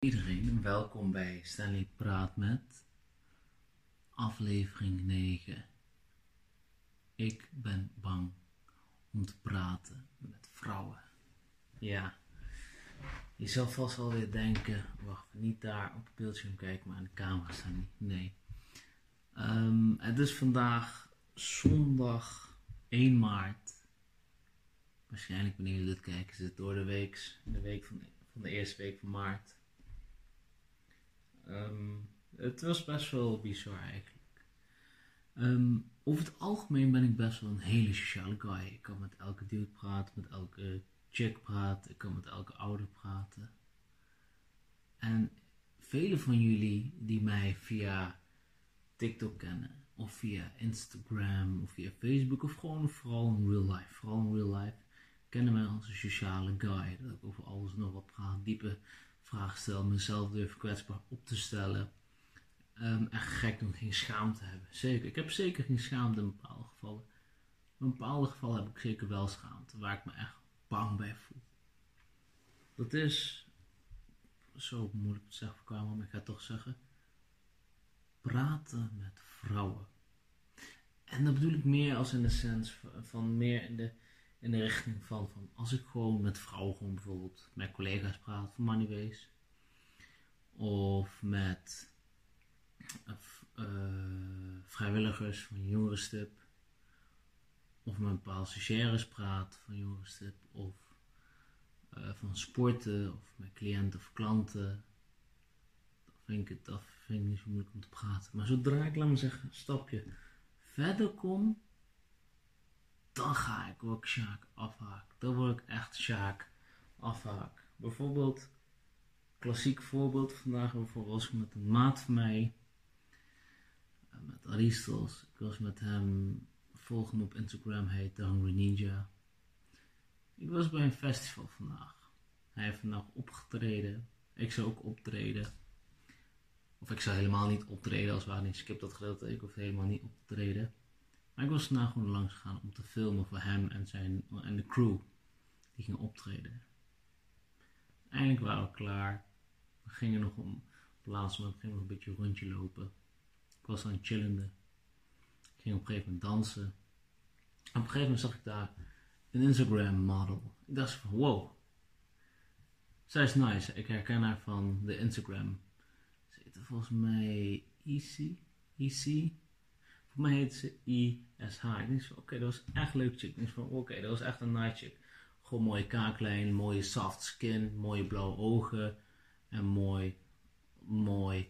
Iedereen en welkom bij Stanley Praat met aflevering 9. Ik ben bang om te praten met vrouwen. Ja, je zal vast alweer denken, wacht, niet daar op het beeldscherm kijken, maar aan de camera staan niet. Nee. Ehm, het is vandaag zondag 1 maart. Waarschijnlijk wanneer jullie dit kijken, is het door de week, de week van van de eerste week van maart. Ehm, het was best wel bizar eigenlijk. Ehm, over het algemeen ben ik best wel een hele sociale guy. Ik kan met elke dude praten, met elke chick praten, ik kan met elke ouder praten. En vele van jullie die mij via TikTok kennen, of via Instagram, of via Facebook, of gewoon vooral in real life, vooral in real life, kennen mij als een sociale guy. Dat ik over alles nog wat praat, diepe vragen stel, mezelf durf kwetsbaar op te stellen. Um, en gek doen, geen schaamte hebben. Zeker, ik heb zeker geen schaamte in bepaalde gevallen. In bepaalde gevallen heb ik zeker wel schaamte, waar ik me echt bang bij voel. Dat is, zo moeilijk te zeggen voorkomen, maar ik ga toch zeggen, praten met vrouwen. En dat bedoel ik meer als in de sens van meer in de in de richting van, van als ik gewoon met vrouwen gewoon bijvoorbeeld met collega's praat van Moneyways of met uh, vrijwilligers van Jongerenstip of met bepaalde stagiaires praat van Jongerenstip of uh, van sporten of met cliënten of klanten dan vind ik het dat vind ik niet zo moeilijk om te praten. Maar zodra ik laat zeggen een stapje verder kom dan ga ik ook Sjaak afhaken. Dan word ik echt Sjaak afhaak. Bijvoorbeeld, klassiek voorbeeld, vandaag bijvoorbeeld was ik met een maat van mij, eh, met Aristos. Ik was met hem, volg op Instagram, heet The Hungry Ninja. Ik was bij een festival vandaag. Hij heeft vandaag opgetreden. Ik zou ook optreden. Of ik zou helemaal niet optreden als waar niet skip dat gedeelte. Ik hoef helemaal niet op te treden. Maar ik was vandaag gewoon langs gegaan om te filmen voor hem en, zijn, en de crew die ging optreden. Eindelijk waren we klaar. We gingen nog om, het laatste moment gingen we nog een beetje een rondje lopen. Ik was aan het chillende. Ik ging op een gegeven moment dansen. op een gegeven moment zag ik daar een Instagram model. Ik dacht van wow. Zij is nice. Ik herken haar van de Instagram. Ze heet volgens mij Easy. Easy. Voor mij heet ze ISH. Ik denk van, oké, dat was echt leuk chick. Ik denk van, oké, dat was echt een nice chick. Gewoon mooie kaaklijn, mooie soft skin, mooie blauwe ogen. En mooi, mooi,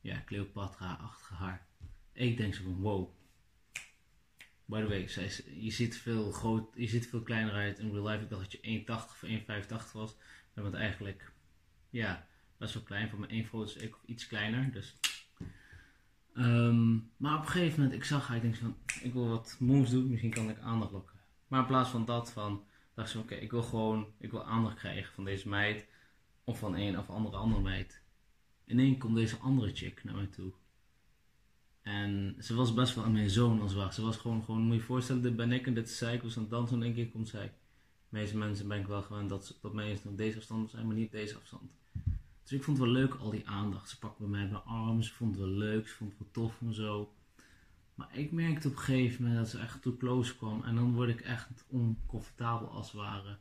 ja, Cleopatra-achtige haar. Ik denk zo van, wow. By the way, je, ziet veel groot, je ziet veel kleiner uit in real life. Ik dacht dat je 1,80 of 1,85 was. Maar bent eigenlijk, ja, best wel klein. Voor mijn 1 foto is ik iets kleiner. Dus Um, maar op een gegeven moment, ik zag haar, ik denk van, ik wil wat moves doen, misschien kan ik aandacht lokken. Maar in plaats van dat, van, dacht ze, oké, ik wil gewoon, ik wil aandacht krijgen van deze meid, of van een of andere andere meid. Ineens komt deze andere chick naar mij toe. En ze was best wel aan mijn zoon als waar. Ze was gewoon, gewoon, moet je je voorstellen, dit ben ik en dit is zij. Ik aan het dansen en één keer komt zij. De meeste mensen ben ik wel gewend dat, dat mensen op deze afstand zijn, maar niet deze afstand. Dus ik vond het wel leuk, al die aandacht. Ze pakte bij mij bij arm, ze vond het wel leuk, ze vond het wel tof en zo. Maar ik merkte op een gegeven moment dat ze echt too close kwam. En dan word ik echt oncomfortabel als het ware.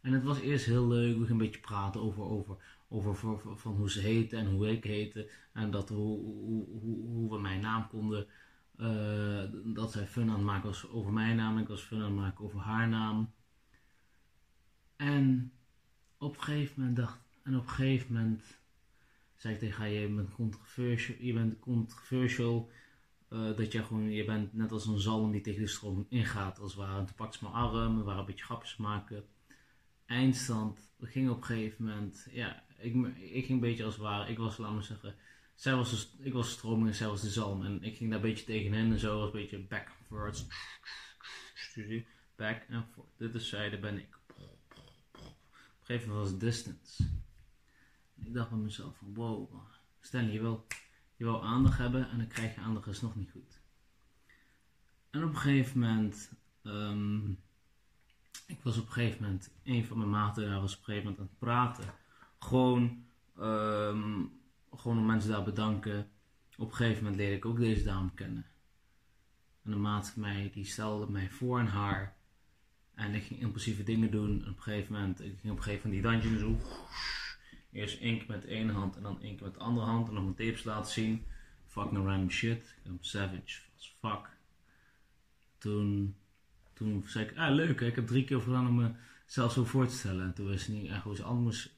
En het was eerst heel leuk, we gingen een beetje praten over, over, over van hoe ze heette en hoe ik heette. En dat, hoe, hoe, hoe, hoe we mijn naam konden, uh, dat zij fun aan het maken was over mijn naam. En ik was fun aan het maken over haar naam. En op een gegeven moment dacht en op een gegeven moment zei ik tegen haar, je bent controversial, uh, dat je gewoon, je bent net als een zalm die tegen de stroom ingaat als het ware. En toen pakte ze mijn arm, we waren een beetje grapjes maken. Eindstand, we gingen op een gegeven moment, ja, ik, ik ging een beetje als het ware, ik was, laat maar zeggen, zij was ik was stroming en zij was de zalm. En ik ging daar een beetje tegen hen en zo, was een beetje back and forth. Back and forth. Dit is zij, ben ik. Op een gegeven moment was distance. Ik dacht bij mezelf van wow, stel je wil, je wil aandacht hebben en dan krijg je aandacht is nog niet goed. En op een gegeven moment, um, ik was op een gegeven moment, een van mijn maten daar was op een gegeven moment aan het praten. Gewoon Ehm, gewoon om mensen daar bedanken. Op een gegeven moment leerde ik ook deze dame kennen. En de maat van mij, die stelde mij voor aan haar. En ik ging impulsieve dingen doen. En op een gegeven moment, ik ging op een gegeven moment die dungeon zo. Eerst één keer met ene hand en dan één keer met de andere hand. En nog mijn tapes laten zien. Fucking random shit. Ik ben savage as fuck. Toen, toen zei ik, ah leuk, ik heb drie keer gedaan om mezelf zo voor te stellen. En toen wist ze niet echt hoe ze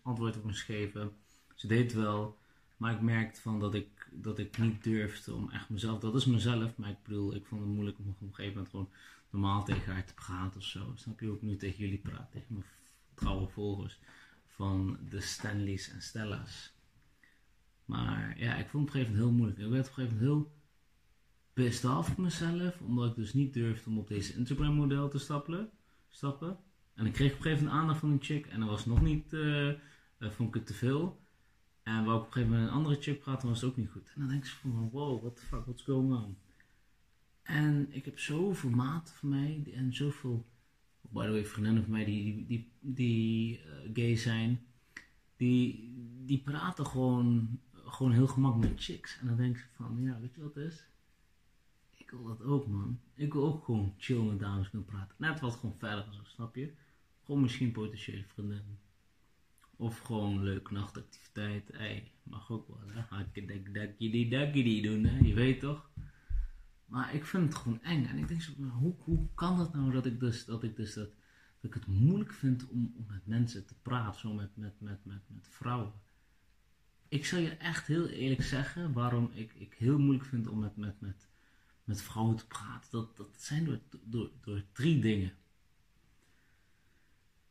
antwoord op moest geven. Ze deed het wel, maar ik merkte van dat ik, dat ik niet durfde om echt mezelf, dat is mezelf, maar ik bedoel, ik vond het moeilijk om op een gegeven moment gewoon normaal tegen haar te praten of zo. Snap je ook nu tegen jullie praten, tegen mijn trouwe volgers van de Stanleys en Stella's. Maar ja, ik vond het op een gegeven moment heel moeilijk. Ik werd op een gegeven moment heel off op mezelf, omdat ik dus niet durfde om op deze Instagram model te stappen. stappen. En ik kreeg op een gegeven moment aandacht van een chick en dat was nog niet, uh, vond ik het te veel. En wou ik op een gegeven moment een andere chick praten, was het ook niet goed. En dan denk ik van, wow, what the fuck, what's going on? En ik heb zoveel maten van mij en zoveel, by the way, vriendinnen van mij die, die, die, die uh, gay zijn, die, die praten gewoon, gewoon heel gemakkelijk met chicks. En dan denk ik van, ja, weet je wat het is? Ik wil dat ook, man. Ik wil ook gewoon chill met dames kunnen praten. Net wat gewoon verder zo, snap je? Gewoon misschien potentiële vriendinnen. Of gewoon leuke nachtactiviteit. Hey, mag ook wel, hè? Hakkedekdekkie doen, hè? Je weet toch? Maar ik vind het gewoon eng. En ik denk zo, hoe, hoe kan dat nou dat ik dus, dat ik dus dat, ik het moeilijk vind om, om met mensen te praten, zo met, met, met, met, met vrouwen. Ik zal je echt heel eerlijk zeggen waarom ik, ik heel moeilijk vind om met, met, met, met vrouwen te praten. Dat, dat zijn door, door, door drie dingen.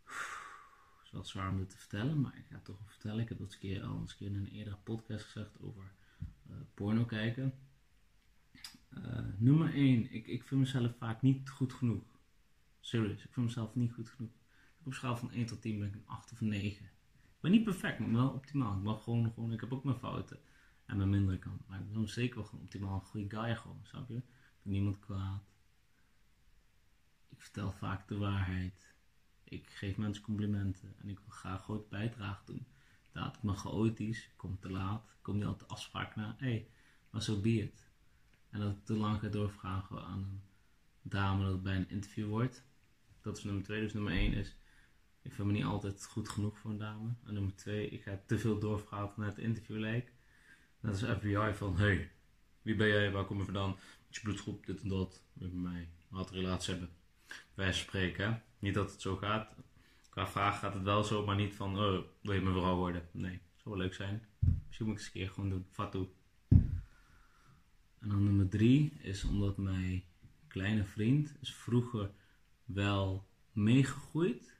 Het is wel zwaar om dit te vertellen, maar ik ga het toch vertellen. Ik heb dat keer al eens keer in een eerdere podcast gezegd over uh, porno kijken. Nummer 1, ik, ik vind mezelf vaak niet goed genoeg. Serieus, ik vind mezelf niet goed genoeg. Op schaal van 1 tot 10 ben ik een 8 of een 9. Ik ben niet perfect, maar wel optimaal. Ik, mag gewoon, gewoon, ik heb ook mijn fouten en mijn mindere kant. Maar ik ben zeker wel gewoon optimaal een goede guy gewoon, snap je? Ik ben niemand kwaad. Ik vertel vaak de waarheid. Ik geef mensen complimenten en ik wil graag groot bijdrage doen. Laat ik me chaotisch, kom te laat, kom niet altijd afspraak na. Hé, hey, maar zo so be. En dat ik te lang ga doorvragen aan een dame dat het bij een interview wordt. Dat is nummer twee. Dus nummer één is, ik vind me niet altijd goed genoeg voor een dame. En nummer twee, ik ga te veel doorvragen naar het interview lijkt. Dat is FBI van, hey, wie ben jij, waar kom je vandaan? Je bloedgroep, dit en dat. Met mij, wat relatie hebben. Wij spreken, hè. Niet dat het zo gaat. Qua vraag gaat het wel zo, maar niet van, oh, wil je mijn vrouw worden? Nee, zou wel leuk zijn. Misschien moet ik eens een keer gewoon doen. Fatou. En dan nummer drie is omdat mijn kleine vriend is vroeger wel meegegroeid,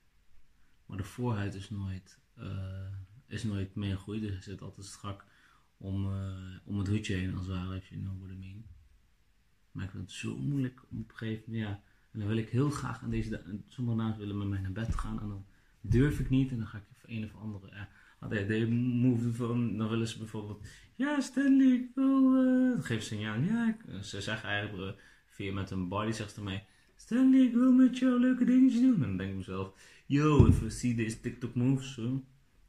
maar de voorhuid is nooit, uh, is nooit meegegroeid. Dus hij zit altijd strak om, uh, om het hoedje heen, als het ware, als je know what. Maar ik vind het zo moeilijk om op een gegeven moment, ja. En dan wil ik heel graag aan deze, sommige dames willen met mij naar bed gaan en dan durf ik niet en dan ga ik even een of andere, de move van, dan willen ze bijvoorbeeld, ja Stanley, ik wil, uh, dan geven ze een ja, ik, ze zeggen eigenlijk uh, via met een body, zegt ze mij, Stanley, ik wil met jou leuke dingetjes doen. En dan denk ik mezelf, yo, if we see TikTok moves,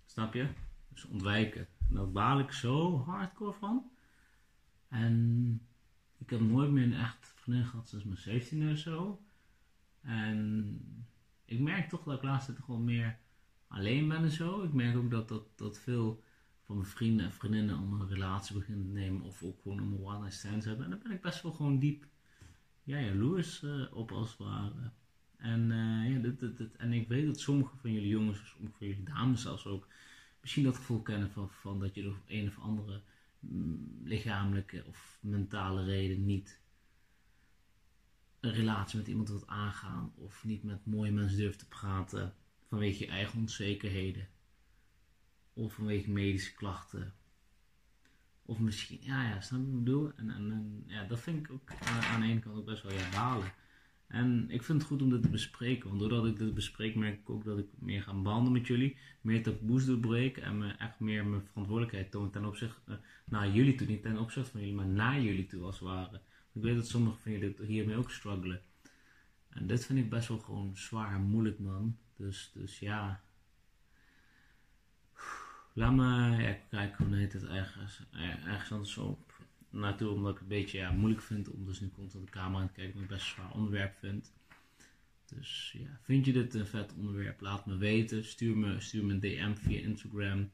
snap je? Dus ontwijken. En daar baal ik zo hardcore van. En ik heb nooit meer een echt vriendin gehad sinds mijn 17 of zo. En ik merk toch dat ik laatst gewoon meer alleen ben en zo. Ik merk ook dat, dat, dat veel van mijn vrienden en vriendinnen om een relatie beginnen te nemen. Of ook gewoon een one night stands hebben. En daar ben ik best wel gewoon diep ja, jaloers uh, op als het ware. En, uh, ja, dit, dit, en ik weet dat sommige van jullie jongens, of sommige van jullie dames zelfs ook, misschien dat gevoel kennen van, van dat je door een of andere mm, lichamelijke of mentale reden niet een relatie met iemand wilt aangaan. Of niet met mooie mensen durft te praten vanwege je eigen onzekerheden. Of vanwege medische klachten. Of misschien, ja, ja, snap je wat ik bedoel? En, en, ja, dat vind ik ook aan, de ene kant ook best wel ja, balen. En ik vind het goed om dit te bespreken, want doordat ik dit bespreek, merk ik ook dat ik meer ga behandelen met jullie, meer taboes doorbreken en echt meer mijn verantwoordelijkheid toon ten opzichte uh, naar jullie toe. Niet ten opzichte van jullie, maar naar jullie toe als het ware. Ik weet dat sommige van jullie hiermee ook struggelen. En dit vind ik best wel gewoon zwaar en moeilijk, man. Dus, dus ja. Laat maar, ja, ik kijk hoe heet het ergens, er- ergens anders op naartoe, omdat ik het een beetje ja, moeilijk vind om dus nu constant de camera aan te kijken, omdat ik best een zwaar onderwerp vind. Dus ja, vind je dit een vet onderwerp? Laat me weten. Stuur me, stuur me een DM via Instagram.